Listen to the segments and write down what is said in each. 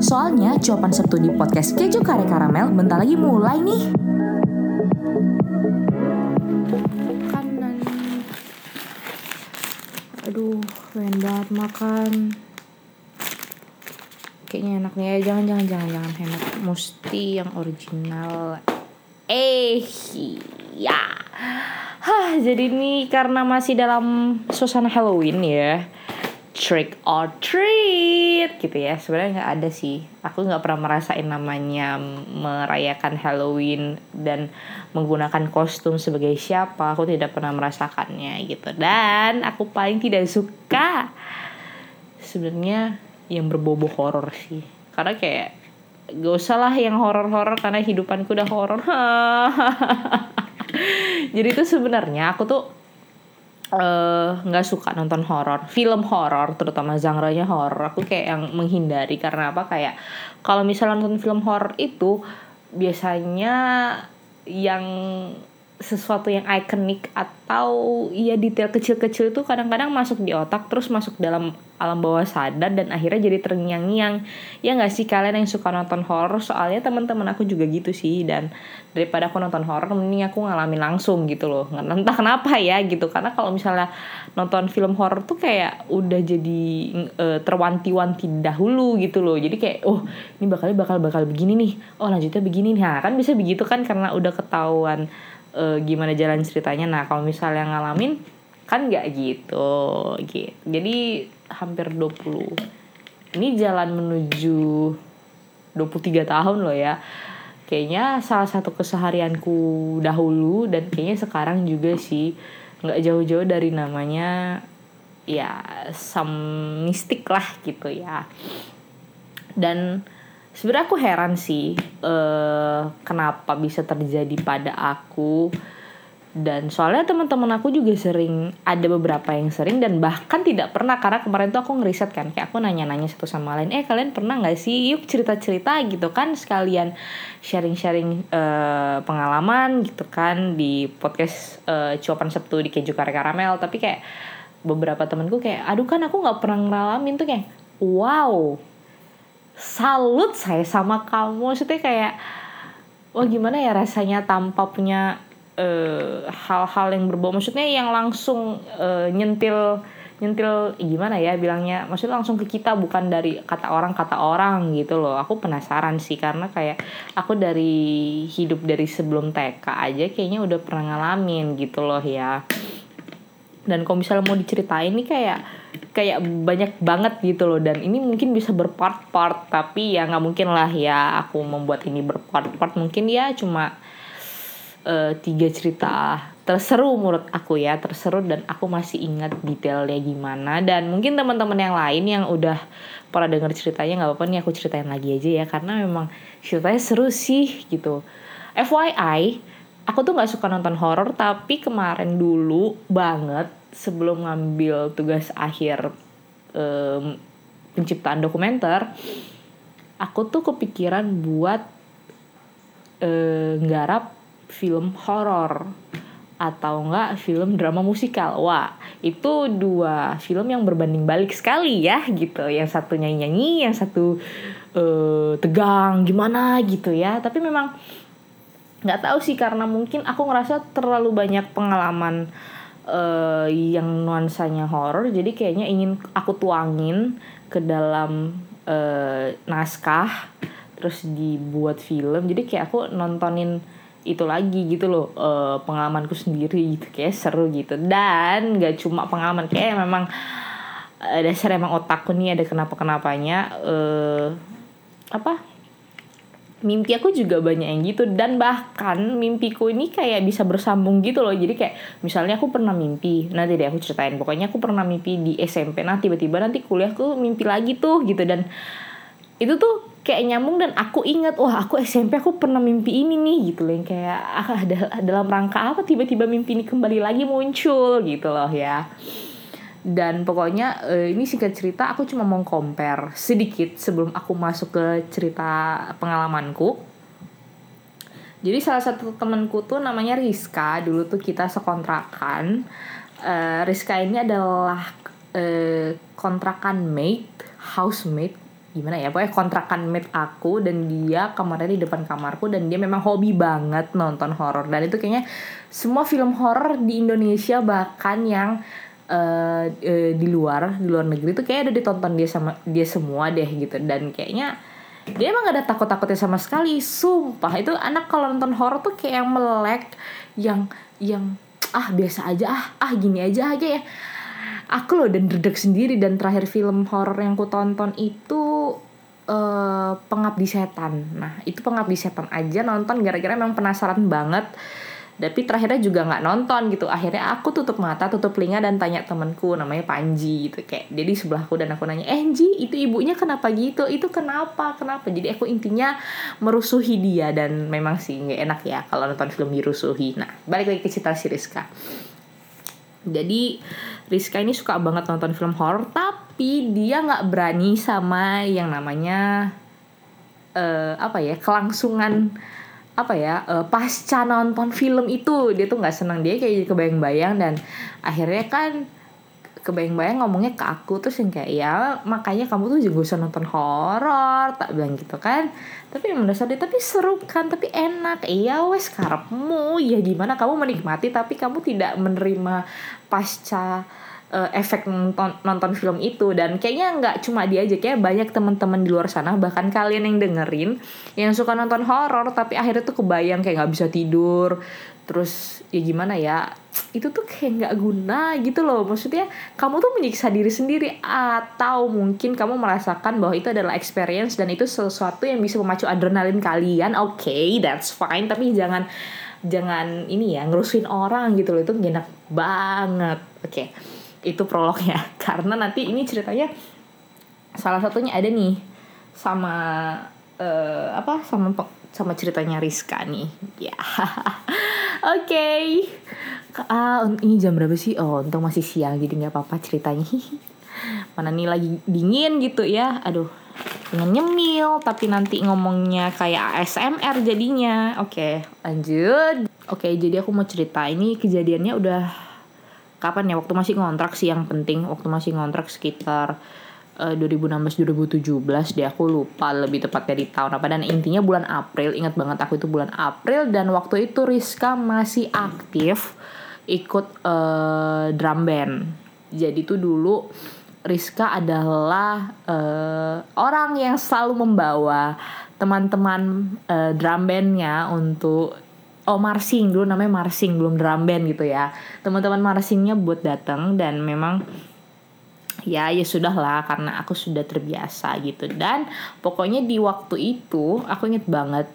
Soalnya jawaban Sabtu di podcast Keju Kare Karamel bentar lagi mulai nih. Aduh, pengen banget makan. Kayaknya enak nih. Eh, jangan jangan jangan jangan enak. Mesti yang original. Eh, ya. Hah, jadi ini karena masih dalam suasana Halloween ya trick or treat gitu ya. Sebenarnya nggak ada sih. Aku nggak pernah merasain namanya merayakan Halloween dan menggunakan kostum sebagai siapa. Aku tidak pernah merasakannya gitu. Dan aku paling tidak suka sebenarnya yang berbobo horor sih. Karena kayak gak usah lah yang horor-horor karena hidupanku udah horor. Jadi itu sebenarnya aku tuh nggak uh, suka nonton horor. Film horor terutama genre-nya horor. Aku kayak yang menghindari. Karena apa? Kayak kalau misalnya nonton film horor itu biasanya yang sesuatu yang ikonik atau ya detail kecil-kecil itu kadang-kadang masuk di otak terus masuk dalam alam bawah sadar dan akhirnya jadi terngiang-ngiang. Ya nggak sih kalian yang suka nonton horror? Soalnya teman-teman aku juga gitu sih dan daripada aku nonton horror mending aku ngalamin langsung gitu loh. Entah kenapa ya gitu karena kalau misalnya nonton film horror tuh kayak udah jadi uh, terwanti-wanti dahulu gitu loh. Jadi kayak oh ini bakal bakal bakal begini nih. Oh lanjutnya begini nih. Nah kan bisa begitu kan karena udah ketahuan uh, gimana jalan ceritanya. Nah kalau misalnya ngalamin kan nggak gitu. Gitu jadi hampir 20 ini jalan menuju 23 tahun loh ya. Kayaknya salah satu keseharianku dahulu dan kayaknya sekarang juga sih nggak jauh-jauh dari namanya ya some mistik lah gitu ya. Dan sebenarnya aku heran sih uh, kenapa bisa terjadi pada aku. Dan soalnya teman-teman aku juga sering ada beberapa yang sering dan bahkan tidak pernah karena kemarin tuh aku ngeriset kan kayak aku nanya-nanya satu sama lain eh kalian pernah nggak sih yuk cerita-cerita gitu kan sekalian sharing-sharing uh, pengalaman gitu kan di podcast uh, cuapan sabtu di keju kare karamel. Tapi kayak beberapa temanku kayak aduh kan aku nggak pernah ngalamin tuh kayak wow salut saya sama kamu. Maksudnya kayak wah gimana ya rasanya tanpa punya eh, hal-hal yang berbau. Maksudnya yang langsung uh, nyentil nyentil gimana ya bilangnya? Maksudnya langsung ke kita bukan dari kata orang kata orang gitu loh. Aku penasaran sih karena kayak aku dari hidup dari sebelum TK aja kayaknya udah pernah ngalamin gitu loh ya. Dan kalau misalnya mau diceritain nih kayak kayak banyak banget gitu loh. Dan ini mungkin bisa berpart-part tapi ya nggak mungkin lah ya aku membuat ini berpart-part. Mungkin ya cuma uh, tiga cerita terseru menurut aku ya terseru dan aku masih ingat detailnya gimana. Dan mungkin teman-teman yang lain yang udah pernah denger ceritanya nggak apa-apa nih aku ceritain lagi aja ya karena memang ceritanya seru sih gitu. FYI aku tuh nggak suka nonton horor tapi kemarin dulu banget sebelum ngambil tugas akhir um, penciptaan dokumenter aku tuh kepikiran buat uh, nggarap film horor atau enggak film drama musikal. Wah, itu dua film yang berbanding balik sekali ya gitu. Yang satu nyanyi-nyanyi, yang satu uh, tegang gimana gitu ya. Tapi memang nggak tahu sih karena mungkin aku ngerasa terlalu banyak pengalaman uh, yang nuansanya horor jadi kayaknya ingin aku tuangin ke dalam uh, naskah terus dibuat film. Jadi kayak aku nontonin itu lagi gitu loh uh, pengalamanku sendiri gitu. Kayak seru gitu. Dan gak cuma pengalaman kayak memang uh, dasar emang otakku nih ada kenapa kenapanya uh, apa mimpi aku juga banyak yang gitu. Dan bahkan mimpiku ini kayak bisa bersambung gitu loh. Jadi kayak misalnya aku pernah mimpi. Nanti deh aku ceritain. Pokoknya aku pernah mimpi di SMP nah tiba-tiba nanti kuliahku mimpi lagi tuh gitu. Dan itu tuh kayak nyambung dan aku ingat wah aku SMP aku pernah mimpi ini nih gitu loh. Yang kayak ah, dalam rangka apa tiba-tiba mimpi ini kembali lagi muncul gitu loh ya dan pokoknya uh, ini singkat cerita aku cuma mau compare sedikit sebelum aku masuk ke cerita pengalamanku. Jadi salah satu temanku tuh namanya Rizka dulu tuh kita sekontrakan. Uh, Rizka ini adalah uh, kontrakan mate housemate gimana ya pokoknya kontrakan mate aku dan dia kamarnya di depan kamarku dan dia memang hobi banget nonton horor. Dan itu kayaknya semua film horor di Indonesia bahkan yang uh, di luar di luar negeri itu kayak ada ditonton dia sama dia semua deh gitu. Dan kayaknya dia emang gak ada takut-takutnya sama sekali. Sumpah itu anak kalau nonton horor tuh kayak yang melek yang yang ah biasa aja ah ah gini aja aja ya. Aku loh dan redek sendiri. Dan terakhir film horor yang ku tonton itu uh, pengabdi setan. Nah itu pengabdi setan aja nonton gara-gara emang penasaran banget tapi terakhirnya juga nggak nonton gitu. Akhirnya aku tutup mata tutup telinga dan tanya temanku namanya Panji gitu. Kayak dia di sebelahku dan aku nanya eh itu ibunya kenapa gitu? Itu kenapa? Kenapa? Jadi aku intinya merusuhi dia dan memang sih nggak enak ya kalau nonton film dirusuhi. Nah balik lagi ke cerita si Rizka. Jadi Rizka ini suka banget nonton film horror tapi dia nggak berani sama yang namanya uh, apa ya kelangsungan apa ya uh, pasca nonton film itu dia tuh nggak senang dia kayak kebayang-bayang dan akhirnya kan kebayang-bayang ngomongnya ke aku terus yang kayak ya makanya kamu tuh juga usah nonton horor tak bilang gitu kan. Tapi yang mendasar dia tapi seru kan tapi enak. Iya wes karepmu. Ya gimana kamu menikmati tapi kamu tidak menerima pasca uh, efek nonton nonton film itu. Dan kayaknya nggak cuma dia aja kayak banyak teman-teman di luar sana bahkan kalian yang dengerin yang suka nonton horor tapi akhirnya tuh kebayang kayak nggak bisa tidur. Terus ya gimana ya itu tuh kayak nggak guna gitu loh. Maksudnya kamu tuh menyiksa diri sendiri atau mungkin kamu merasakan bahwa itu adalah experience dan itu sesuatu yang bisa memacu adrenalin kalian. Oke okay, that's fine. Tapi jangan jangan ini ya ngerusuin orang gitu loh. Itu enak banget. Oke. okay itu prolognya. Karena nanti ini ceritanya salah satunya ada nih sama uh, apa sama sama ceritanya Rizka nih. Ya. Oke. Okay. ah ini jam berapa sih? Oh untung masih siang jadi nggak apa-apa ceritanya. Mana nih lagi dingin gitu ya. Aduh pengen nyemil tapi nanti ngomongnya kayak ASMR jadinya. Oke okay, lanjut. Oke okay, jadi aku mau cerita. Ini kejadiannya udah kapan ya? Waktu masih ngontrak sih yang penting. Waktu masih ngontrak sekitar uh, 2016-2017 deh. Aku lupa lebih tepatnya di tahun apa. Dan intinya bulan April ingat banget aku itu bulan April. Dan waktu itu Rizka masih aktif ikut uh, drum band. Jadi tuh dulu Rizka adalah uh, orang yang selalu membawa teman-teman uh, drum bandnya untuk oh marsing. Dulu namanya marsing belum drum band gitu ya. Teman-teman marsingnya buat datang dan memang ya ya sudah lah karena aku sudah terbiasa gitu. Dan pokoknya di waktu itu aku inget banget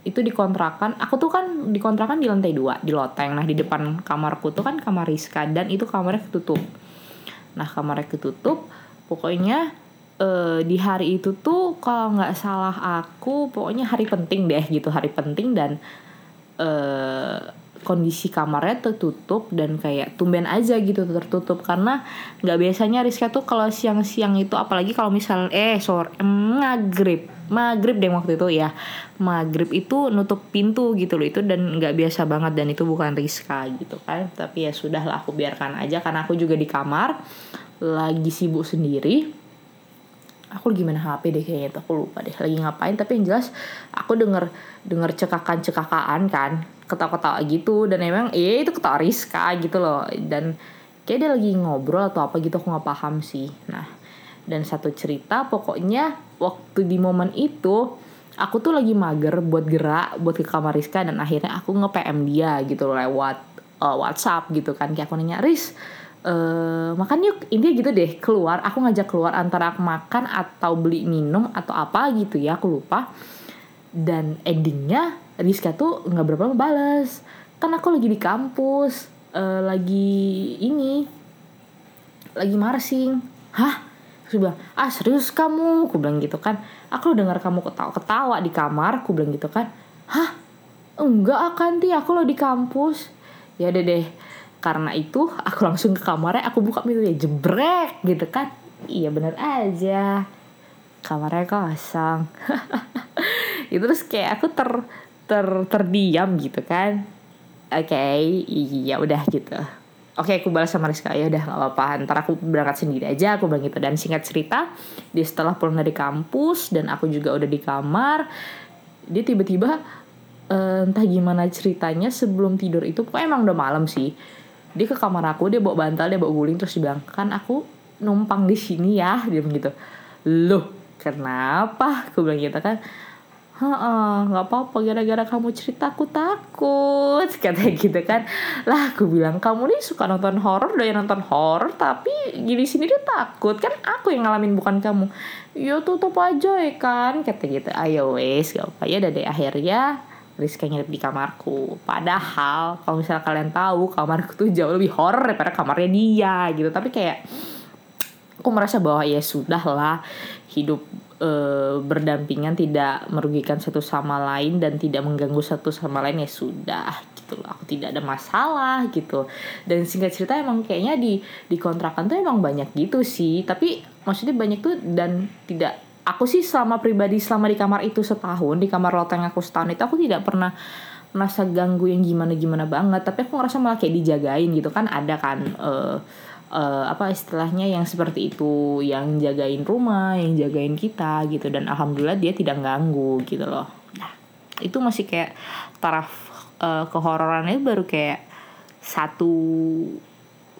itu dikontrakan aku tuh kan dikontrakan di lantai dua di loteng. Nah di depan kamarku tuh kan kamar Rizka dan itu kamarnya ketutup. Nah kamarnya ketutup. Pokoknya uh, di hari itu tuh kalau nggak salah aku pokoknya hari penting deh gitu hari penting dan uh, kondisi kamarnya tertutup dan kayak tumben aja gitu tertutup. Karena nggak biasanya Rizka tuh kalau siang-siang itu apalagi kalau misal eh sore eh, maghrib. Maghrib deh waktu itu ya. Maghrib itu nutup pintu gitu loh itu dan nggak biasa banget dan itu bukan Rizka gitu kan. Tapi ya sudah lah aku biarkan aja karena aku juga di kamar lagi sibuk sendiri aku lagi main HP deh kayaknya tuh aku lupa deh lagi ngapain. Tapi yang jelas aku denger denger cekakan cekakaan kan ketawa-ketawa gitu. Dan emang iya itu ketawa Rizka gitu loh. Dan kayak dia lagi ngobrol atau apa gitu aku nggak paham sih. Nah dan satu cerita pokoknya waktu di momen itu aku tuh lagi mager buat gerak buat ke kamar Rizka. Dan akhirnya aku nge PM dia gitu loh lewat uh, WhatsApp gitu kan. Kayak aku nanya Riz uh, makan yuk intinya gitu deh keluar aku ngajak keluar antara aku makan atau beli minum atau apa gitu ya aku lupa dan endingnya Rizka tuh nggak berapa lama balas kan aku lagi di kampus uh, lagi ini lagi marsing hah Terus bilang, ah serius kamu? Aku bilang gitu kan. Aku dengar kamu ketawa-ketawa di kamar. Aku bilang gitu kan. Hah? Enggak akan ti, aku lo di kampus. Ya deh deh karena itu aku langsung ke kamarnya aku buka pintunya jebrek gitu kan. Iya bener aja. Kamarnya kosong. Itu terus kayak aku ter ter terdiam gitu kan. Oke okay, iya udah gitu. Oke aku balas sama Rizka ya udah nggak apa-apa ntar aku berangkat sendiri aja aku bilang gitu. Dan singkat cerita dia setelah pulang dari kampus dan aku juga udah di kamar dia tiba-tiba eh, entah gimana ceritanya sebelum tidur itu pokoknya emang udah malam sih dia ke kamar aku dia bawa bantal dia bawa guling terus dia bilang kan aku numpang di sini ya dia bilang gitu. Loh kenapa? Aku bilang gitu kan. Nggak apa-apa gara-gara kamu cerita aku takut katanya gitu kan. Lah aku bilang kamu nih suka nonton horor doyan nonton horor tapi gini sini dia takut. Kan aku yang ngalamin bukan kamu. Ya tutup aja ya kan kata gitu. Ayo wes gak apa ya deh akhirnya Rizka nginep di kamarku. Padahal kalau misalnya kalian tahu kamarku tuh jauh lebih horor daripada kamarnya dia gitu. Tapi kayak aku merasa bahwa ya sudah lah hidup eh, berdampingan tidak merugikan satu sama lain dan tidak mengganggu satu sama lain ya sudah gitu loh. Aku tidak ada masalah gitu. Dan singkat cerita emang kayaknya di di kontrakan tuh emang banyak gitu sih. Tapi maksudnya banyak tuh dan tidak aku sih selama pribadi selama di kamar itu setahun di kamar loteng aku setahun itu aku tidak pernah merasa ganggu yang gimana gimana banget. Tapi aku ngerasa malah kayak dijagain gitu kan ada kan eh, eh, apa istilahnya yang seperti itu yang jagain rumah yang jagain kita gitu. Dan alhamdulillah dia tidak ganggu gitu loh. Nah itu masih kayak taraf eh, kehororannya baru kayak satu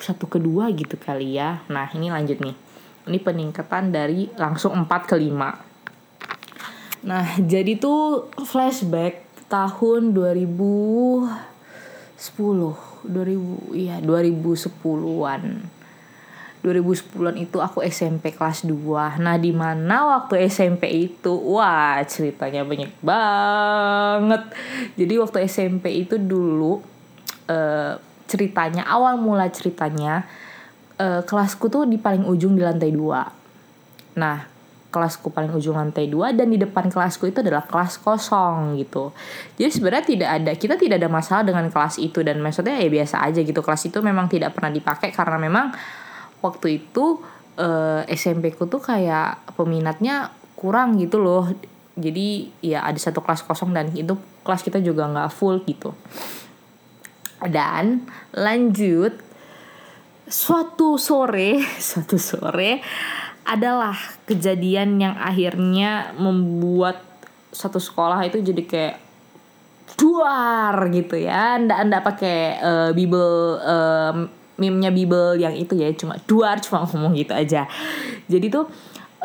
satu kedua gitu kali ya. Nah ini lanjut nih ini peningkatan dari langsung 4 ke 5 nah jadi tuh flashback tahun 2010 2000 iya 2010-an 2010-an itu aku SMP kelas 2 Nah di mana waktu SMP itu Wah ceritanya banyak banget. Jadi waktu SMP itu dulu eh, Ceritanya awal mula ceritanya eh, Kelasku tuh di paling ujung di lantai 2 Nah kelasku paling ujung lantai 2 dan di depan kelasku itu adalah kelas kosong gitu. Jadi sebenarnya tidak ada kita tidak ada masalah dengan kelas itu dan maksudnya ya biasa aja gitu. Kelas itu memang tidak pernah dipakai karena memang waktu itu eh, SMP ku tuh kayak peminatnya kurang gitu loh. Jadi ya ada satu kelas kosong dan itu kelas kita juga nggak full gitu. Dan lanjut suatu sore, suatu sore adalah kejadian yang akhirnya membuat satu sekolah itu jadi kayak duar gitu ya. Ndak ndak pakai uh, bible uh, meme-nya bible yang itu ya cuma duar cuma ngomong gitu aja. Jadi tuh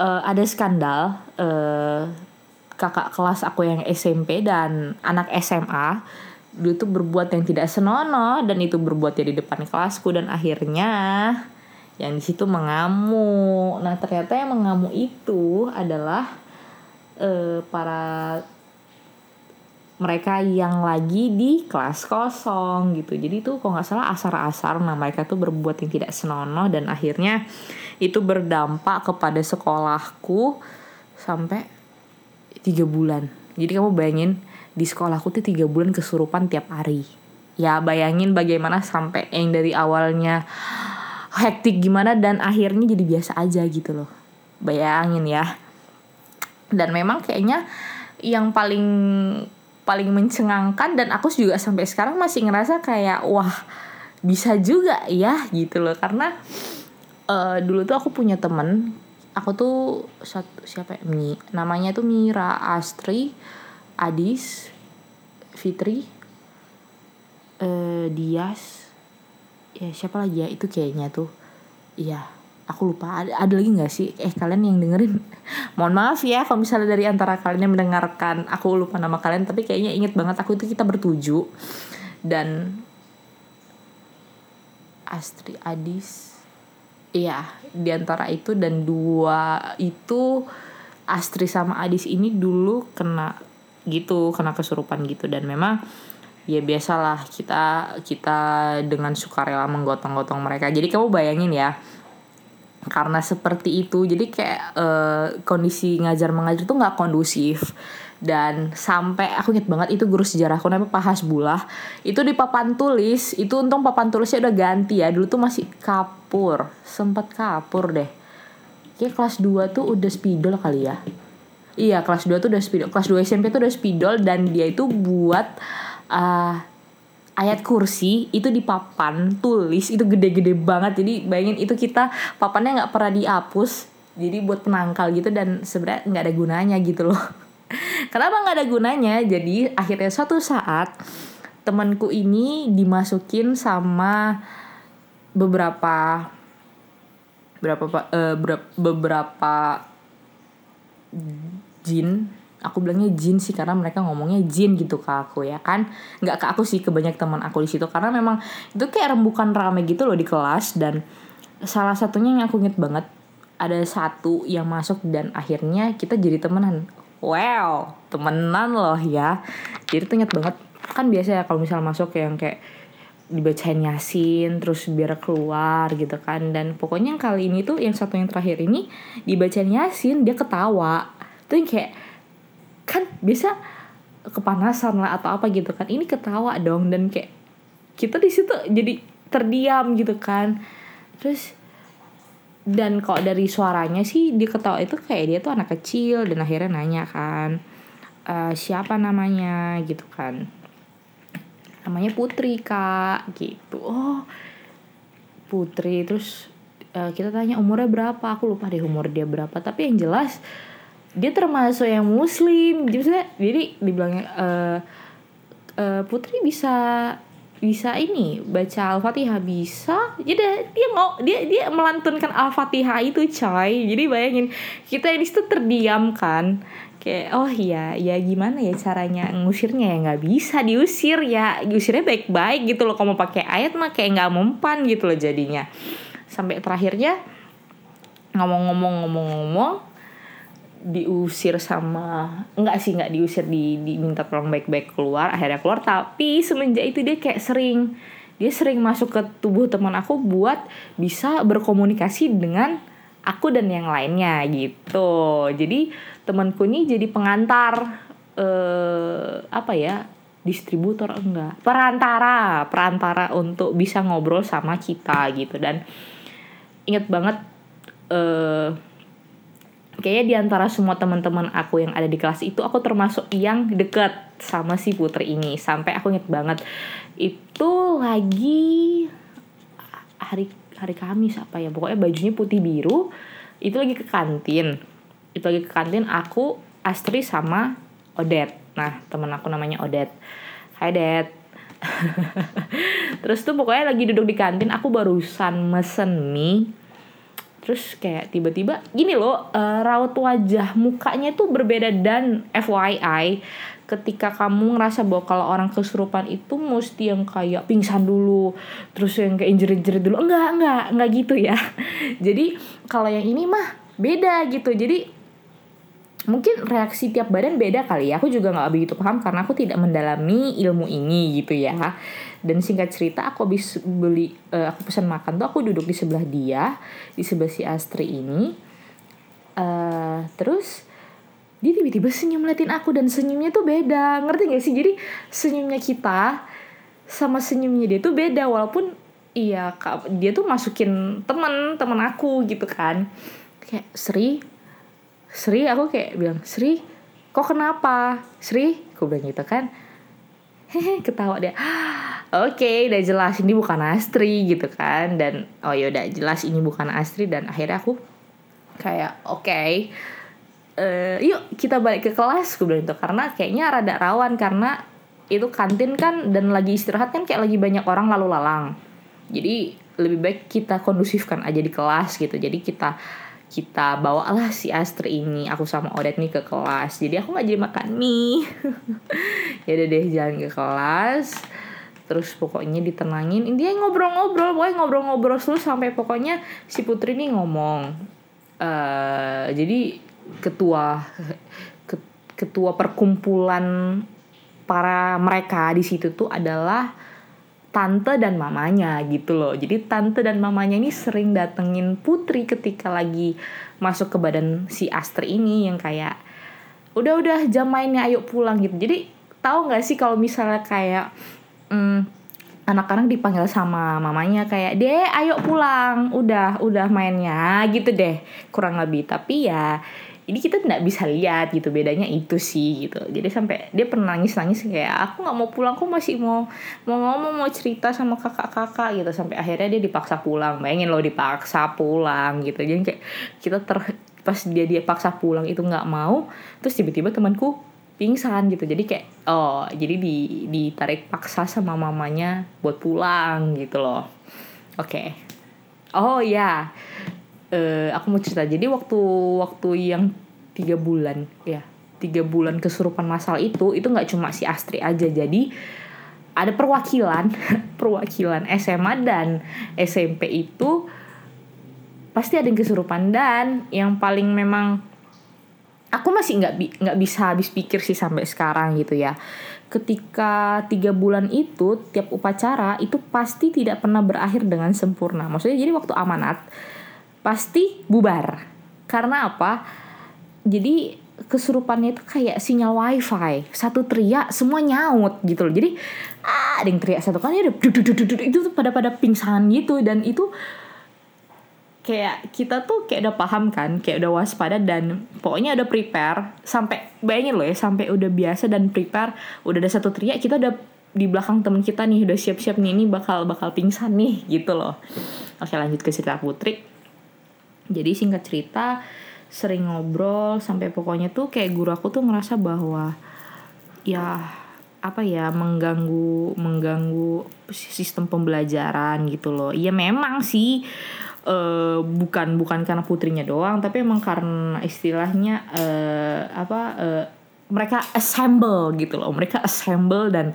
uh, ada skandal uh, kakak kelas aku yang SMP dan anak SMA dulu tuh berbuat yang tidak senonoh dan itu berbuat ya di depan kelasku dan akhirnya yang di situ mengamuk. Nah ternyata yang mengamuk itu adalah eh, para mereka yang lagi di kelas kosong gitu. Jadi tuh kalau nggak salah asar-asar, nah mereka tuh berbuat yang tidak senonoh dan akhirnya itu berdampak kepada sekolahku sampai tiga bulan. Jadi kamu bayangin di sekolahku tuh tiga bulan kesurupan tiap hari. Ya bayangin bagaimana sampai yang dari awalnya hektik gimana dan akhirnya jadi biasa aja gitu loh. Bayangin ya. Dan memang kayaknya yang paling paling mencengangkan dan aku juga sampai sekarang masih ngerasa kayak wah bisa juga ya gitu loh karena uh, dulu tuh aku punya temen aku tuh satu siapa ya Mi, namanya tuh Mira Astri Adis Fitri uh, Dias. Ya siapa lagi ya? Itu kayaknya tuh. Iya aku lupa. Ada, ada lagi nggak sih? Eh kalian yang dengerin? Mohon maaf ya kalau misalnya dari antara kalian yang mendengarkan aku lupa nama kalian tapi kayaknya inget banget aku itu kita bertuju. Dan Astri Adis. Iya di antara itu dan dua itu Astri sama Adis ini dulu kena gitu kena kesurupan gitu. Dan memang ya biasalah kita kita dengan sukarela menggotong-gotong mereka. Jadi kamu bayangin ya karena seperti itu jadi kayak uh, kondisi ngajar mengajar tuh nggak kondusif. Dan sampai aku inget banget itu guru sejarah aku namanya Pak Hasbullah itu di papan tulis itu untung papan tulisnya udah ganti ya. Dulu tuh masih kapur sempat kapur deh. Kayak kelas 2 tuh udah spidol kali ya iya kelas 2 tuh udah spidol. Kelas 2 SMP tuh udah spidol dan dia itu buat uh, ayat kursi itu di papan tulis itu gede-gede banget. Jadi bayangin itu kita papannya nggak pernah dihapus jadi buat penangkal gitu dan sebenarnya nggak ada gunanya gitu loh. Kenapa nggak ada gunanya? Jadi akhirnya suatu saat temanku ini dimasukin sama beberapa beberapa uh, beberapa jin. Aku bilangnya jin sih karena mereka ngomongnya jin gitu ke aku ya kan? Nggak ke aku sih ke banyak teman aku di situ. Karena memang itu kayak rembukan rame gitu loh di kelas. Dan salah satunya yang aku inget banget ada satu yang masuk dan akhirnya kita jadi temenan. Wow temenan loh ya. Jadi tuh inget banget. Kan biasa ya kalau misal masuk yang kayak dibacain yasin terus biar keluar gitu kan. Dan pokoknya yang kali ini tuh yang satu yang terakhir ini dibacain yasin dia ketawa tuh yang kayak kan bisa kepanasan lah atau apa gitu kan. Ini ketawa dong dan kayak kita di situ jadi terdiam gitu kan. Terus dan kok dari suaranya sih dia ketawa itu kayak dia tuh anak kecil dan akhirnya nanya kan e, siapa namanya? gitu kan. Namanya Putri kak. Gitu. Oh Putri. Terus uh, kita tanya umurnya berapa? Aku lupa deh umur dia berapa. Tapi yang jelas dia termasuk yang muslim. Jadi jadi dibilangnya uh, uh, putri bisa bisa ini baca al-fatihah bisa. Jadi dia mau dia dia melantunkan al-fatihah itu coy. Jadi bayangin kita ini tuh terdiam kan kayak oh iya ya gimana ya caranya ngusirnya ya? Nggak bisa diusir ya. Diusirnya baik-baik gitu loh. Kalau mau pakai ayat mah kayak nggak mempan gitu loh jadinya. Sampai terakhirnya ngomong-ngomong ngomong-ngomong diusir sama enggak sih enggak diusir di diminta tolong baik-baik keluar akhirnya keluar. Tapi semenjak itu dia kayak sering dia sering masuk ke tubuh teman aku buat bisa berkomunikasi dengan aku dan yang lainnya gitu. Jadi temanku ini jadi pengantar eh apa ya distributor enggak. Perantara perantara untuk bisa ngobrol sama kita gitu. Dan inget banget eh kayaknya di antara semua teman-teman aku yang ada di kelas itu aku termasuk yang deket sama si Putri ini. Sampai aku inget banget itu lagi hari hari Kamis apa ya pokoknya bajunya putih biru itu lagi ke kantin. Itu lagi ke kantin aku Astri sama Odet nah temen aku namanya Odet Hai Det terus tuh pokoknya lagi duduk di kantin aku barusan mesen mie terus kayak tiba-tiba gini loh uh, raut wajah mukanya itu berbeda dan FYI ketika kamu ngerasa bahwa kalau orang kesurupan itu mesti yang kayak pingsan dulu terus yang kayak jerit-jerit dulu. Enggak enggak enggak gitu ya. Jadi kalau yang ini mah beda gitu. Jadi mungkin reaksi tiap badan beda kali ya. Aku juga nggak begitu paham karena aku tidak mendalami ilmu ini gitu ya dan singkat cerita aku habis beli uh, aku pesan makan tuh aku duduk di sebelah dia di sebelah si Astri ini. Uh, terus dia tiba-tiba senyum ngeliatin aku dan senyumnya tuh beda. Ngerti gak sih? Jadi senyumnya kita sama senyumnya dia tuh beda. Walaupun iya dia tuh masukin teman teman aku gitu kan. Kayak Sri Sri aku kayak bilang Sri kok kenapa? Sri aku bilang gitu kan. Hehe ketawa dia oke okay, udah jelas ini bukan Astri gitu kan. Dan oh ya udah jelas ini bukan Astri. Dan akhirnya aku kayak oke okay, uh, eh, yuk kita balik ke kelas aku bilang itu karena kayaknya rada rawan karena itu kantin kan dan lagi istirahat kan kayak lagi banyak orang lalu lalang. Jadi lebih baik kita kondusifkan aja di kelas gitu. Jadi kita kita bawalah si Astri ini aku sama Odet nih ke kelas. Jadi aku nggak jadi makan mie. Ya udah deh jalan ke kelas terus pokoknya ditenangin dia ngobrol-ngobrol pokoknya ngobrol-ngobrol terus sampai pokoknya si Putri ini ngomong uh, jadi ketua ketua perkumpulan para mereka di situ tuh adalah tante dan mamanya gitu loh. Jadi tante dan mamanya ini sering datengin Putri ketika lagi masuk ke badan si Astri ini yang kayak udah-udah jam mainnya ayo pulang gitu. Jadi tahu nggak sih kalau misalnya kayak hmm, anak-anak dipanggil sama mamanya kayak deh ayo pulang. Udah udah mainnya gitu deh kurang lebih. Tapi ya ini kita tidak bisa lihat gitu bedanya itu sih gitu. Jadi sampai dia pernah nangis nangis kayak aku nggak mau pulang kok masih mau mau ngomong mau cerita sama kakak-kakak. Gitu sampai akhirnya dia dipaksa pulang. Bayangin loh dipaksa pulang gitu. Jadi kayak kita ter pas dia dia paksa pulang itu nggak mau terus tiba-tiba temanku pingsan gitu. Jadi kayak oh jadi di ditarik paksa sama mamanya buat pulang gitu loh. Oke. Okay. oh ya uh, aku mau cerita. Jadi waktu waktu yang tiga bulan ya tiga bulan kesurupan masal itu itu nggak cuma si Astri aja. Jadi ada perwakilan perwakilan SMA dan SMP itu pasti ada yang kesurupan. Dan yang paling memang aku masih nggak bi nggak bisa habis pikir sih sampai sekarang gitu ya. Ketika tiga bulan itu tiap upacara itu pasti tidak pernah berakhir dengan sempurna. Maksudnya jadi waktu amanat pasti bubar. Karena apa? Jadi kesurupannya itu kayak sinyal wifi. Satu teriak semua nyaut gitu loh. Jadi ah ada yang teriak satu kali ada itu pada pada pingsan gitu. Dan itu kayak kita tuh kayak udah paham kan kayak udah waspada dan pokoknya udah prepare sampai bayangin loh ya sampai udah biasa dan prepare udah ada satu teriak kita udah di belakang temen kita nih udah siap-siap nih ini bakal bakal pingsan nih gitu loh. Oke lanjut ke cerita putri. Jadi singkat cerita sering ngobrol sampai pokoknya tuh kayak guru aku tuh ngerasa bahwa ya apa ya mengganggu mengganggu sistem pembelajaran gitu loh. Iya memang sih uh, bukan bukan karena putrinya doang tapi emang karena istilahnya uh, apa uh, mereka assemble gitu loh. Mereka assemble dan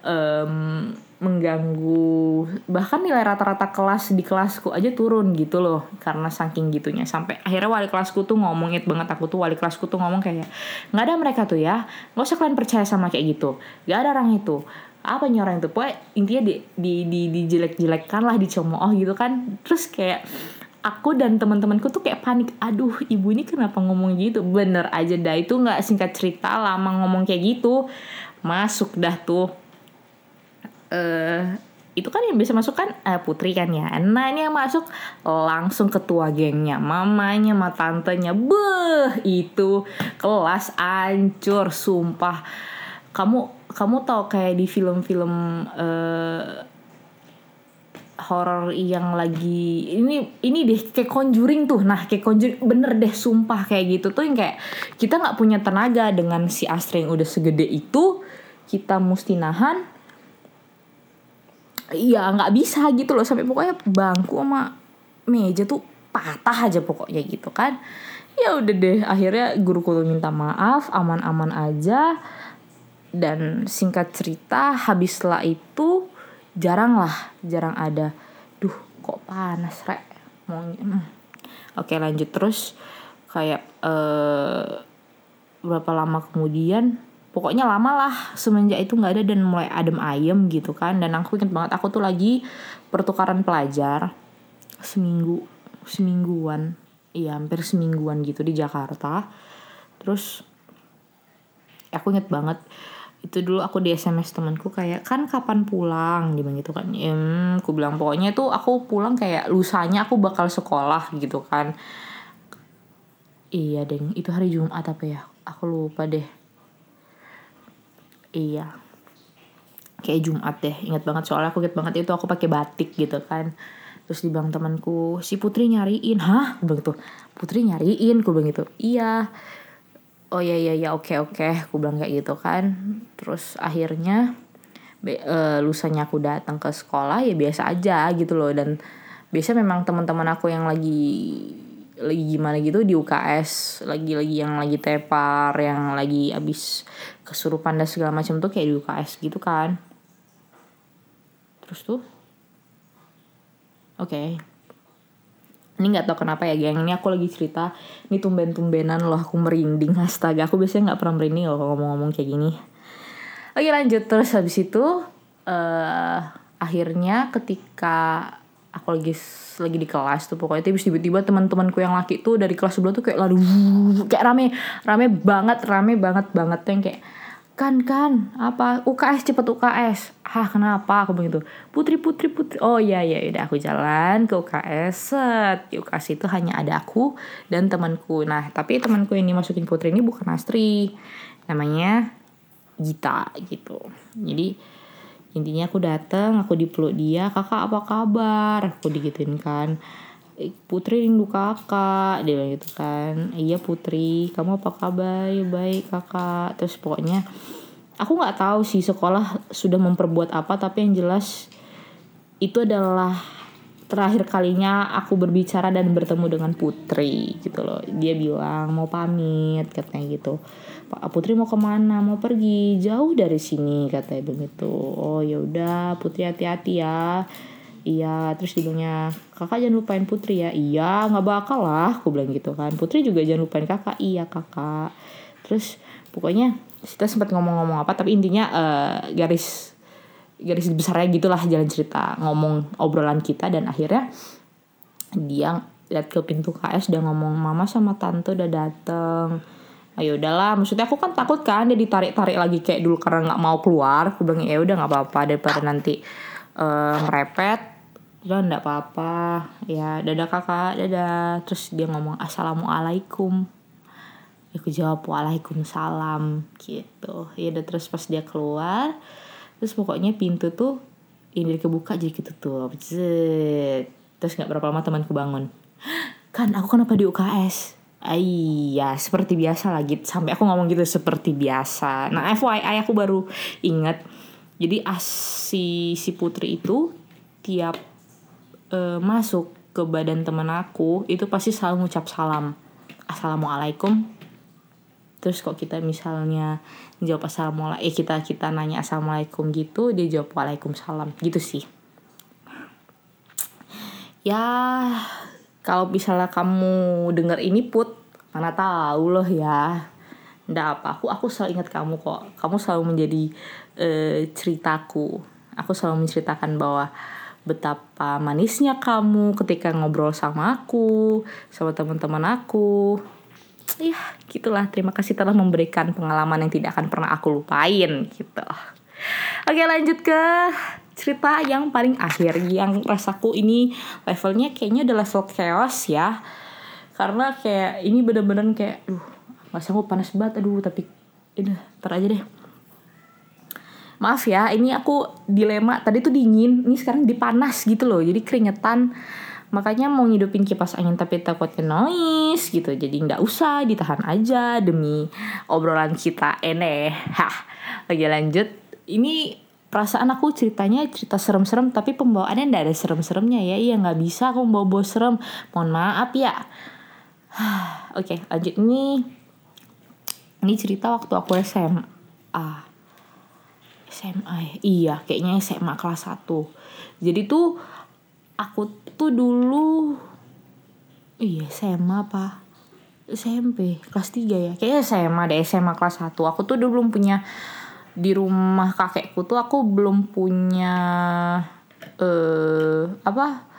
um, mengganggu bahkan nilai rata-rata kelas di kelasku aja turun gitu loh karena saking gitunya. Sampai akhirnya wali kelasku tuh ngomong banget aku tuh wali kelasku tuh ngomong kayak nggak ada mereka tuh ya nggak usah kalian percaya sama kayak gitu. Nggak ada orang itu apa orang itu? Pokoknya intinya di di di dijelek-jelekkan lah dicemooh gitu kan. Terus kayak aku dan teman-temanku tuh kayak panik. Aduh ibu ini kenapa ngomong gitu? Bener aja dah. Itu nggak singkat cerita lama ngomong kayak gitu. Masuk dah tuh. Uh, itu kan yang bisa masuk kan uh, putri kan ya. Nah ini yang masuk. Langsung ketua gengnya mamanya sama tantenya. Beh itu kelas ancur sumpah. Kamu kamu tau kayak di film-film uh, horor yang lagi ini ini deh kayak conjuring tuh. Nah kayak conjuring bener deh sumpah kayak gitu tuh yang kayak kita nggak punya tenaga dengan si Astrid yang udah segede itu kita mesti nahan. Iya nggak bisa gitu loh. Sampai pokoknya bangku sama meja tuh patah aja pokoknya gitu kan. Ya udah deh akhirnya guruku tuh minta maaf aman-aman aja dan singkat cerita habis setelah itu jarang lah jarang ada. Duh kok panas rek? Mau hmm. oke lanjut terus. Kayak uh, berapa lama kemudian? Pokoknya lama lah semenjak itu nggak ada dan mulai adem ayem gitu kan. Dan aku inget banget aku tuh lagi pertukaran pelajar seminggu semingguan. Iya hampir semingguan gitu di Jakarta. Terus aku inget banget itu dulu aku di SMS temanku kayak kan kapan pulang? Dia gitu kan. Em aku bilang pokoknya tuh aku pulang kayak lusanya aku bakal sekolah gitu kan. Iya deng. Itu hari Jumat apa ya? Aku lupa deh. Iya. Kayak Jumat deh. Ingat banget soalnya aku inget banget itu aku pakai batik gitu kan. Terus dibilang temanku si Putri nyariin. Hah? Bilang gitu. Putri nyariin. Aku bilang gitu. Iya oh iya iya iya oke oke. Aku bilang kayak gitu kan. Terus akhirnya be, uh, lusanya aku datang ke sekolah ya biasa aja gitu loh. Dan biasa memang teman-teman aku yang lagi lagi gimana gitu di UKS lagi-lagi yang lagi tepar yang lagi abis kesurupan dan segala macam tuh kayak di UKS gitu kan. Terus tuh? Oke. okay. Ini nggak tau kenapa ya geng. Ini aku lagi cerita ini tumben-tumbenan loh aku merinding astaga. Aku biasanya nggak pernah merinding loh ngomong-ngomong kayak gini. Oke lanjut. Terus habis itu uh, akhirnya ketika aku lagi lagi di kelas tuh pokoknya tiba tiba teman-temanku yang laki tuh dari kelas sebelah tuh kayak lalu kayak rame rame banget rame banget banget tuh yang kayak kan kan. Apa? UKS cepet UKS ah kenapa? Aku begitu putri putri putri. Oh iya iya. Udah aku jalan ke UKS set. Di UKS itu hanya ada aku dan temanku. Nah tapi temanku yang dimasukin putri ini bukan Astri. Namanya Gita gitu. Jadi intinya aku datang aku dipeluk dia kakak apa kabar? Aku digituin kan Putri rindu kakak. Dia bilang gitu kan. Iya Putri. Kamu apa kabar? Ya baik kakak. Terus pokoknya aku nggak tahu sih sekolah sudah memperbuat apa tapi yang jelas itu adalah terakhir kalinya aku berbicara dan bertemu dengan Putri gitu loh. Dia bilang mau pamit katanya gitu. Pak Putri mau ke mana? Mau pergi. Jauh dari sini katanya begitu. Oh ya udah Putri hati-hati ya iya terus dibilangnya kakak jangan lupain putri ya. Iya nggak bakal lah aku bilang gitu kan. Putri juga jangan lupain kakak. Iya kakak. Terus pokoknya kita sempat ngomong-ngomong apa tapi intinya uh, garis garis besarnya gitulah jalan cerita ngomong obrolan kita dan akhirnya dia lihat ke pintu KS udah ngomong mama sama tante udah dateng. Ayo udahlah maksudnya aku kan takut kan dia ditarik tarik lagi kayak dulu karena nggak mau keluar. Aku bilang ya udah nggak apa apa daripada nanti uh, merepet. Udah ndak apa-apa. Ya dadah kakak. Dadah. Terus dia ngomong assalamualaikum. Aku jawab waalaikumsalam. Gitu. Ya udah terus pas dia keluar terus pokoknya pintu tuh ini kebuka jadi ketutup. Zet. terus nggak berapa lama temanku bangun kan aku kenapa di UKS Iya, seperti biasa lagi. Sampai aku ngomong gitu seperti biasa. Nah, FYI aku baru ingat jadi asi si putri itu tiap uh, masuk ke badan temen aku itu pasti selalu ngucap salam. Assalamualaikum. Terus kok kita misalnya jawab assalamualaikum eh kita kita nanya assalamualaikum gitu dia jawab waalaikumsalam. Gitu sih. Ya kalau misalnya kamu dengar ini put mana tahu loh ya. Ndak apa aku aku selalu ingat kamu kok. Kamu selalu menjadi uh, ceritaku. Aku selalu menceritakan bahwa betapa manisnya kamu ketika ngobrol sama aku sama teman-teman aku. Ya gitulah. Terima kasih telah memberikan pengalaman yang tidak akan pernah aku lupain gitu. Oke lanjut ke cerita yang paling akhir. Yang rasaku ini levelnya kayaknya udah level chaos ya. Karena kayak ini bener-bener kayak duh nggak sanggup panas banget. Aduh tapi ini ntar aja deh maaf ya ini aku dilema. Tadi tuh dingin ini sekarang dipanas gitu loh. Jadi keringetan. Makanya mau ngidupin kipas angin tapi takutnya noise gitu. Jadi nggak usah ditahan aja demi obrolan kita. Eneh. Hah. Lagi lanjut. Ini perasaan aku ceritanya cerita serem-serem tapi pembawaannya ndak ada serem-seremnya ya. Iya nggak bisa aku bawa bawa serem. Mohon maaf ya. Oke lanjut. Ini ini cerita waktu aku SMA. SMA ya? Iya, kayaknya SMA kelas 1. Jadi tuh aku tuh dulu iya SMA apa? SMP kelas 3 ya. Kayaknya SMA deh, SMA kelas 1. Aku tuh dulu belum punya di rumah kakekku tuh aku belum punya eh apa?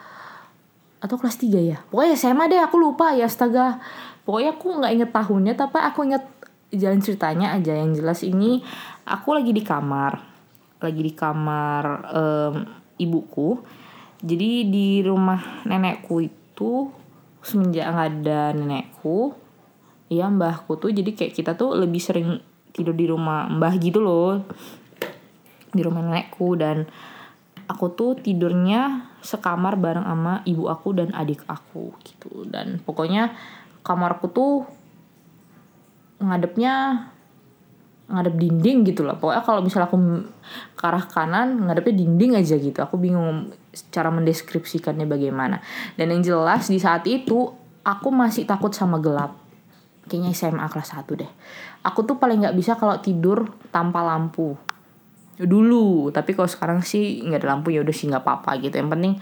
Atau kelas 3 ya? Pokoknya SMA deh, aku lupa ya, astaga. Pokoknya aku nggak inget tahunnya, tapi aku inget jalan ceritanya aja yang jelas ini aku lagi di kamar. Lagi di kamar um, ibuku. Jadi di rumah nenekku itu semenjak nggak ada nenekku ya mbahku tuh jadi kayak kita tuh lebih sering tidur di rumah mbah gitu loh. Di rumah nenekku dan aku tuh tidurnya sekamar bareng sama ibu aku dan adik aku gitu. Dan pokoknya kamarku tuh ngadepnya ngadep dinding gitu loh. Pokoknya kalau misalnya aku ke arah kanan ngadepnya dinding aja gitu. Aku bingung cara mendeskripsikannya bagaimana. Dan yang jelas di saat itu aku masih takut sama gelap. Kayaknya SMA kelas 1 deh. Aku tuh paling nggak bisa kalau tidur tanpa lampu. Dulu tapi kalau sekarang sih nggak ada lampu ya udah sih nggak apa-apa gitu. Yang penting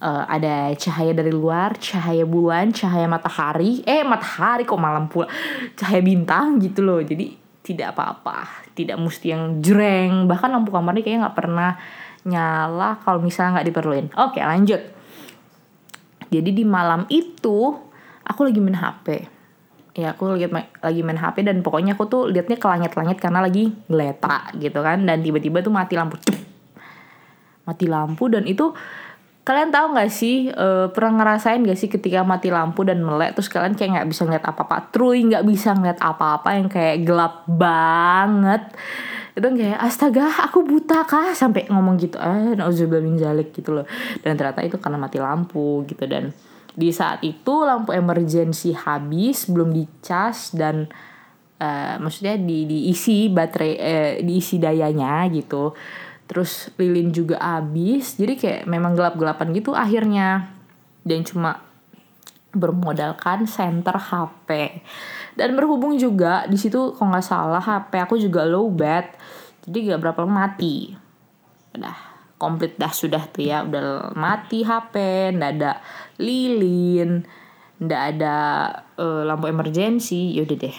uh, ada cahaya dari luar, cahaya bulan, cahaya matahari, eh matahari kok malam pula, cahaya bintang gitu loh. Jadi tidak apa-apa, tidak mesti yang jreng. Bahkan lampu kamar ini kayaknya nggak pernah nyala kalau misalnya nggak diperluin. Oke lanjut. Jadi di malam itu aku lagi main HP. ya aku lihat ma- lagi main HP dan pokoknya aku tuh liatnya ke langit-langit karena lagi ngeletak gitu kan dan tiba-tiba tuh mati lampu mati lampu dan itu kalian tahu nggak sih eh, pernah ngerasain gak sih ketika mati lampu dan melek terus kalian kayak nggak bisa ngeliat apa-apa? Truly nggak bisa ngeliat apa-apa yang kayak gelap banget. Itu kayak astaga aku buta kah? Sampai ngomong gitu eh nauzubillah min zalik gitu loh. Dan ternyata itu karena mati lampu gitu. Dan di saat itu lampu emergency habis belum dicas dan eh, maksudnya di diisi baterai eh, diisi dayanya gitu terus lilin juga habis. Jadi kayak memang gelap-gelapan gitu akhirnya. Dan cuma bermodalkan center HP dan berhubung juga di situ kalau nggak salah HP aku juga low bat. Jadi gak berapa lama mati. Udah komplit dah sudah tuh ya. Udah mati HP ndak ada lilin ndak ada eh, lampu emergency yaudah deh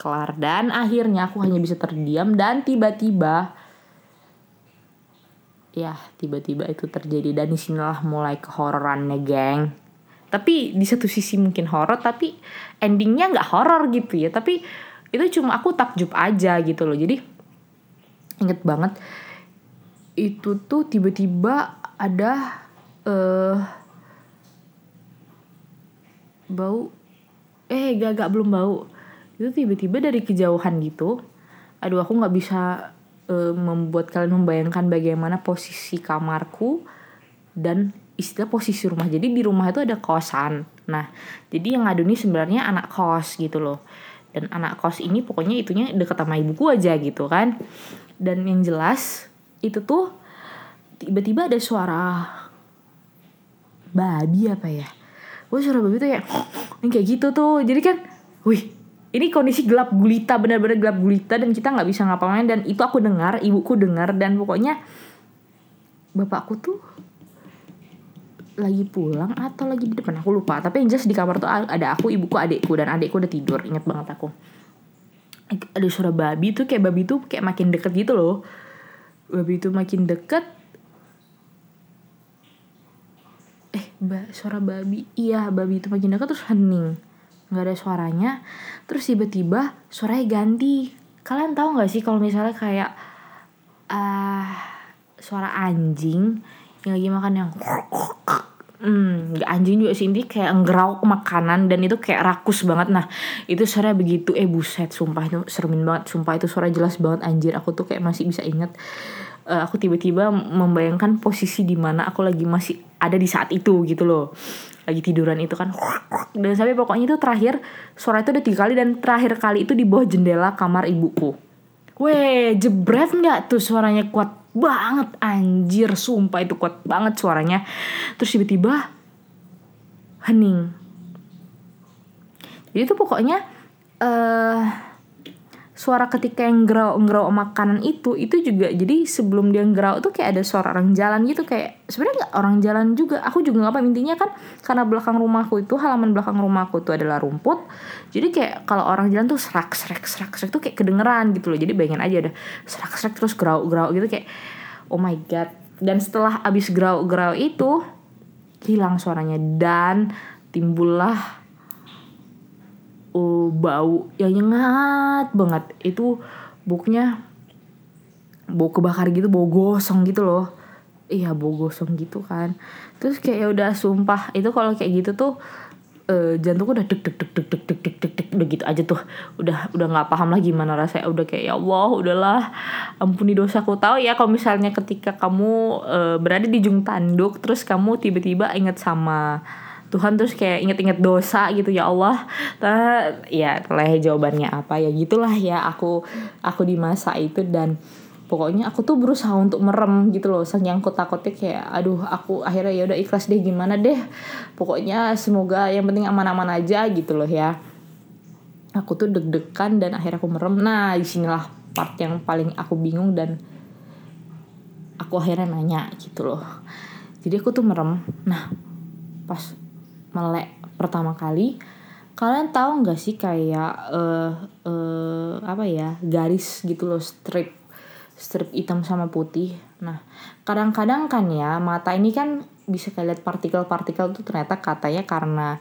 kelar. Dan akhirnya aku hanya bisa terdiam dan tiba-tiba ya tiba-tiba itu terjadi dan di sinilah mulai kehororannya geng. Tapi di satu sisi mungkin horor tapi endingnya nggak horor gitu ya. Tapi itu cuma aku takjub aja gitu loh. Jadi inget banget itu tuh tiba-tiba ada eh bau. Eh gak gak belum bau. Itu tiba-tiba dari kejauhan gitu. Aduh aku nggak bisa eh, membuat kalian membayangkan bagaimana posisi kamarku dan istilah posisi rumah. Jadi di rumah itu ada kosan. Nah jadi yang ngadu ini sebenarnya anak kos gitu loh. Dan anak kos ini pokoknya itunya deket sama ibuku aja gitu kan. Dan yang jelas itu tuh tiba-tiba ada suara babi apa ya? Wah suara babi tuh kayak kayak gitu tuh. Jadi kan wih ini kondisi gelap gulita benar-benar gelap gulita dan kita nggak bisa ngapa-ngapain dan itu aku dengar ibuku dengar dan pokoknya bapakku tuh lagi pulang atau lagi di depan aku lupa. Tapi yang jelas di kamar tuh ada aku ibuku adikku dan adikku udah tidur inget banget aku. Ada suara babi tuh kayak babi tuh kayak makin deket gitu loh. Babi itu makin deket. Eh ba suara babi iya babi itu makin deket terus hening nggak ada suaranya terus tiba-tiba suaranya ganti. Kalian tahu nggak sih kalau misalnya kayak ah suara anjing yang lagi makan yang Hmm, anjing juga sih ini kayak ngerauk makanan dan itu kayak rakus banget. Nah itu suara begitu eh buset sumpah itu seremin banget. Sumpah itu suara jelas banget anjir. Aku tuh kayak masih bisa inget Eh, aku tiba-tiba membayangkan posisi di mana aku lagi masih ada di saat itu gitu loh lagi tiduran itu kan dan sampai pokoknya itu terakhir suara itu udah tiga kali dan terakhir kali itu di bawah jendela kamar ibuku Weh, jebret nggak tuh suaranya kuat banget anjir, sumpah itu kuat banget suaranya. Terus tiba-tiba hening. Jadi tuh pokoknya eh suara ketika yang ngerau ngerau makanan itu itu juga jadi sebelum dia ngerau tuh kayak ada suara orang jalan gitu kayak sebenarnya nggak orang jalan juga. Aku juga nggak apa intinya kan karena belakang rumahku itu halaman belakang rumahku itu adalah rumput. Jadi kayak kalau orang jalan tuh serak serak serak serak tuh kayak kedengeran gitu loh. Jadi bayangin aja ada serak serak terus gerau gerau gitu kayak oh my god. Dan setelah abis gerau gerau itu hilang suaranya. Dan timbullah oh, bau. Yang nyengat banget. Itu baunya bau kebakar gitu bau gosong gitu loh. Iya bau gosong gitu kan. Terus kayak ya udah sumpah. Itu kalau kayak gitu tuh eh, jantungku udah deg deg deg deg deg deg deg deg deg udah gitu aja tuh. Udah udah nggak paham lagi gimana rasanya. Udah kayak ya Allah udahlah. Ampuni dosaku. Tahu ya kalau misalnya ketika kamu eh, berada di jung tanduk terus kamu tiba-tiba inget sama Tuhan terus kayak inget-inget dosa gitu ya Allah. Nah, ya lah jawabannya apa ya gitulah ya aku aku di masa itu. Dan pokoknya aku tuh berusaha untuk merem gitu loh saking aku takutnya kayak aduh aku akhirnya ya udah ikhlas deh gimana deh? Pokoknya semoga yang penting aman-aman aja gitu loh ya. Aku tuh deg-degan dan akhirnya aku merem. Nah di sinilah part yang paling aku bingung dan aku akhirnya nanya gitu loh. Jadi aku tuh merem. Nah pas melek pertama kali kalian tahu nggak sih kayak eh eh, apa ya garis gitu loh strip strip hitam sama putih? Nah kadang-kadang kan ya mata ini kan bisa kayak lihat partikel-partikel tuh ternyata katanya karena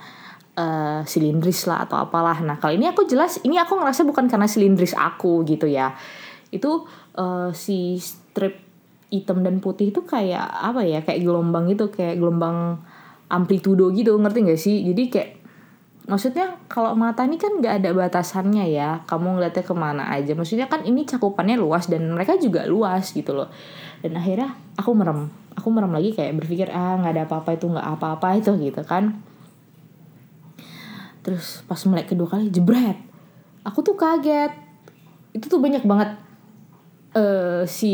uh, silindris lah atau apalah. Nah kali ini aku jelas ini aku ngerasa bukan karena silindris aku gitu ya. Itu uh, si strip hitam dan putih itu kayak apa ya kayak gelombang gitu kayak gelombang amplitudo gitu ngerti gak sih? Jadi kayak maksudnya kalau mata ini kan nggak ada batasannya ya kamu ngeliatnya ke mana aja. Maksudnya kan ini cakupannya luas dan mereka juga luas gitu loh. Dan akhirnya aku merem aku merem lagi kayak berpikir ah nggak ada apa-apa itu nggak apa-apa itu gitu kan. Terus pas melek kedua kali jebret. Aku tuh kaget. Itu tuh banyak banget uh, si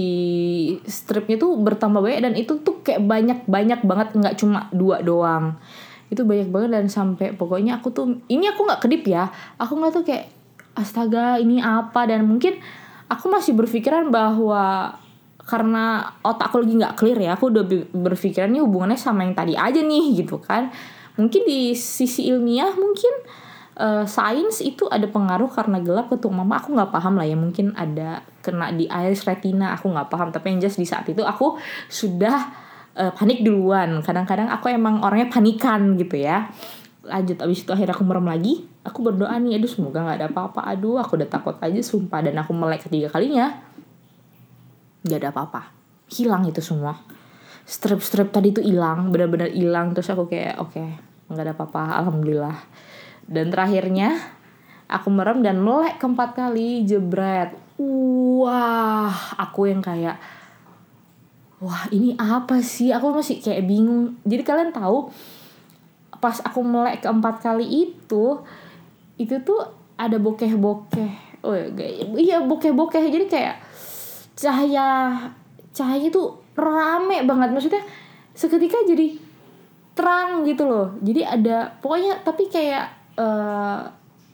stripnya tuh bertambah banyak dan itu tuh kayak banyak banyak banget nggak cuma dua doang. Itu banyak banget dan sampai pokoknya aku tuh ini aku nggak kedip ya. Aku nggak tuh kayak astaga ini apa? Dan mungkin aku masih berpikiran bahwa karena otak aku lagi nggak clear ya aku udah berpikiran hubungannya sama yang tadi aja nih gitu kan. Mungkin di sisi ilmiah mungkin uh, sains itu ada pengaruh karena gelap ketuk mama aku nggak paham lah ya. Mungkin ada kena di iris retina aku nggak paham. Tapi yang jelas di saat itu aku sudah uh, panik duluan. Kadang-kadang aku emang orangnya panikan gitu ya. Lanjut abis itu akhirnya aku merem lagi. Aku berdoa nih aduh semoga nggak ada apa-apa. Aduh aku udah takut aja sumpah. Dan aku melek ketiga kalinya. Nggak ada apa-apa. Hilang itu semua. Strip-strip tadi tuh hilang benar-benar hilang. Terus aku kayak oke okay, nggak ada apa-apa. Alhamdulillah dan terakhirnya aku merem dan melek keempat kali jebret. Wah aku yang kayak wah ini apa sih? Aku masih kayak bingung. Jadi kalian tahu pas aku melek keempat kali itu itu tuh ada bokeh-bokeh. Oh ya iya bokeh-bokeh. Jadi kayak cahaya cahaya itu rame banget. Maksudnya seketika jadi terang gitu loh. Jadi ada pokoknya tapi kayak uh,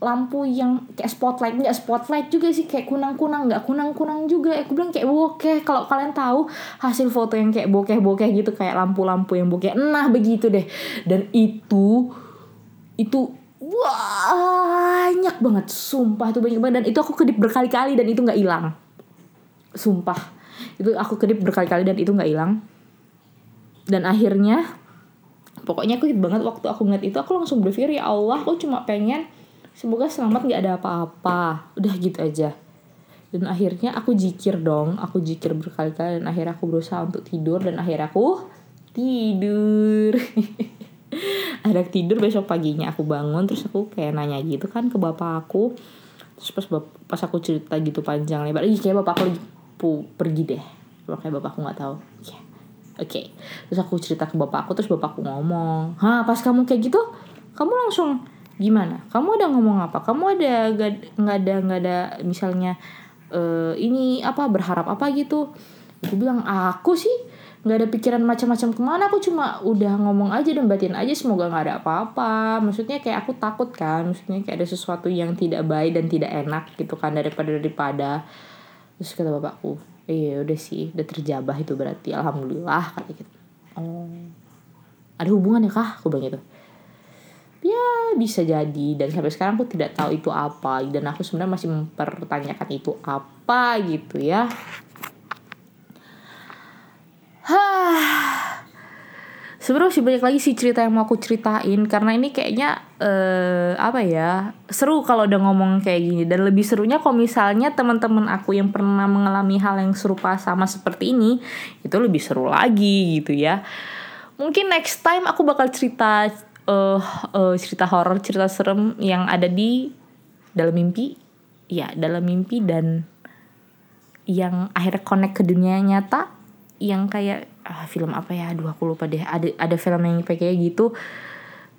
lampu yang kayak spotlight nggak spotlight juga sih kayak kunang kunang nggak kunang kunang juga. Aku bilang kayak bokeh kalau kalian tahu hasil foto yang kayak bokeh bokeh gitu kayak lampu lampu yang bokeh nah begitu deh. Dan itu itu banyak banget sumpah itu banyak banget. Dan itu aku kedip berkali-kali dan itu nggak hilang. Sumpah. Itu aku kedip berkali-kali dan itu nggak hilang. Dan akhirnya pokoknya aku banget waktu aku ngeliat itu aku langsung berpikir ya Allah aku cuma pengen semoga selamat nggak ada apa-apa. Udah gitu aja. Dan akhirnya aku jikir dong aku jikir berkali-kali dan akhirnya aku berusaha untuk tidur dan akhirnya aku tidur. Ada tidur besok paginya aku bangun terus aku kayak nanya gitu kan ke bapak aku. Terus pas pas aku cerita gitu panjang lebar lagi kayak bapak aku lagi pergi deh. Kayak bapak aku nggak tahu. Yeah. Oke. Okay. terus aku cerita ke bapak aku terus bapak aku ngomong ha pas kamu kayak gitu kamu langsung gimana? Kamu ada ngomong apa? Kamu ada nggak ada nggak ada misalnya uh, ini apa berharap apa gitu? Aku bilang aku sih nggak ada pikiran macam-macam ke mana aku cuma udah ngomong aja dan batin aja semoga nggak ada apa-apa. Maksudnya kayak aku takut kan maksudnya kayak ada sesuatu yang tidak baik dan tidak enak gitu kan daripada daripada. Terus kata bapakku iya udah sih udah terjabah itu berarti alhamdulillah kata gitu. Oh. Ada hubungan ya kah? Aku bilang gitu. Ya bisa jadi dan sampai sekarang aku tidak tahu itu apa dan aku sebenarnya masih mempertanyakan itu apa gitu ya. Hah. Sebenarnya masih banyak lagi sih cerita yang mau aku ceritain karena ini kayaknya uh, apa ya seru kalau udah ngomong kayak gini. Dan lebih serunya kalau misalnya teman-teman aku yang pernah mengalami hal yang serupa sama seperti ini itu lebih seru lagi gitu ya. Mungkin next time aku bakal cerita uh, uh, cerita horor cerita serem yang ada di dalam mimpi. Ya dalam mimpi dan yang akhirnya connect ke dunia nyata yang kayak ah, film apa ya? Aduh aku lupa ada ada film yang kayak gitu.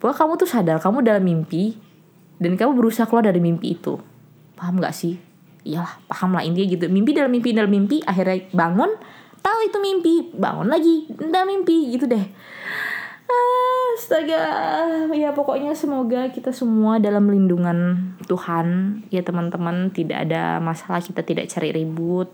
Bahwa kamu tuh sadar kamu dalam mimpi dan kamu berusaha keluar dari mimpi itu. Paham gak sih? Iyalah paham lah intinya gitu. Mimpi dalam mimpi dalam mimpi akhirnya bangun tahu itu mimpi bangun lagi dalam mimpi gitu deh. Astaga, ya pokoknya semoga kita semua dalam lindungan Tuhan. Ya teman-teman tidak ada masalah kita tidak cari ribut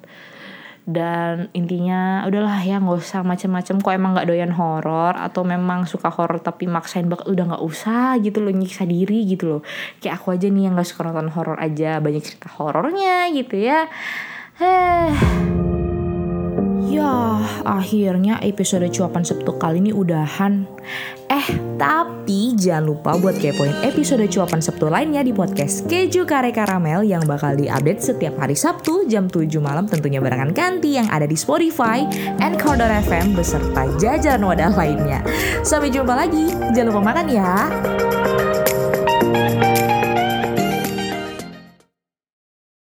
dan intinya udahlah ya nggak usah macam-macam kok emang nggak doyan horor atau memang suka horor tapi maksain bak udah nggak usah gitu loh nyiksa diri gitu loh. Kayak aku aja nih yang nggak suka nonton horor aja banyak cerita horornya gitu ya. Heh Ya, akhirnya episode cuapan Sabtu kali ini udahan. Eh, tapi jangan lupa buat kepoin episode cuapan Sabtu lainnya di podcast Keju Kare Karamel yang bakal diupdate setiap hari Sabtu jam 7 malam tentunya barengan Kanti yang ada di Spotify, Anchor FM beserta jajaran wadah lainnya. Sampai jumpa lagi. Jangan lupa makan ya.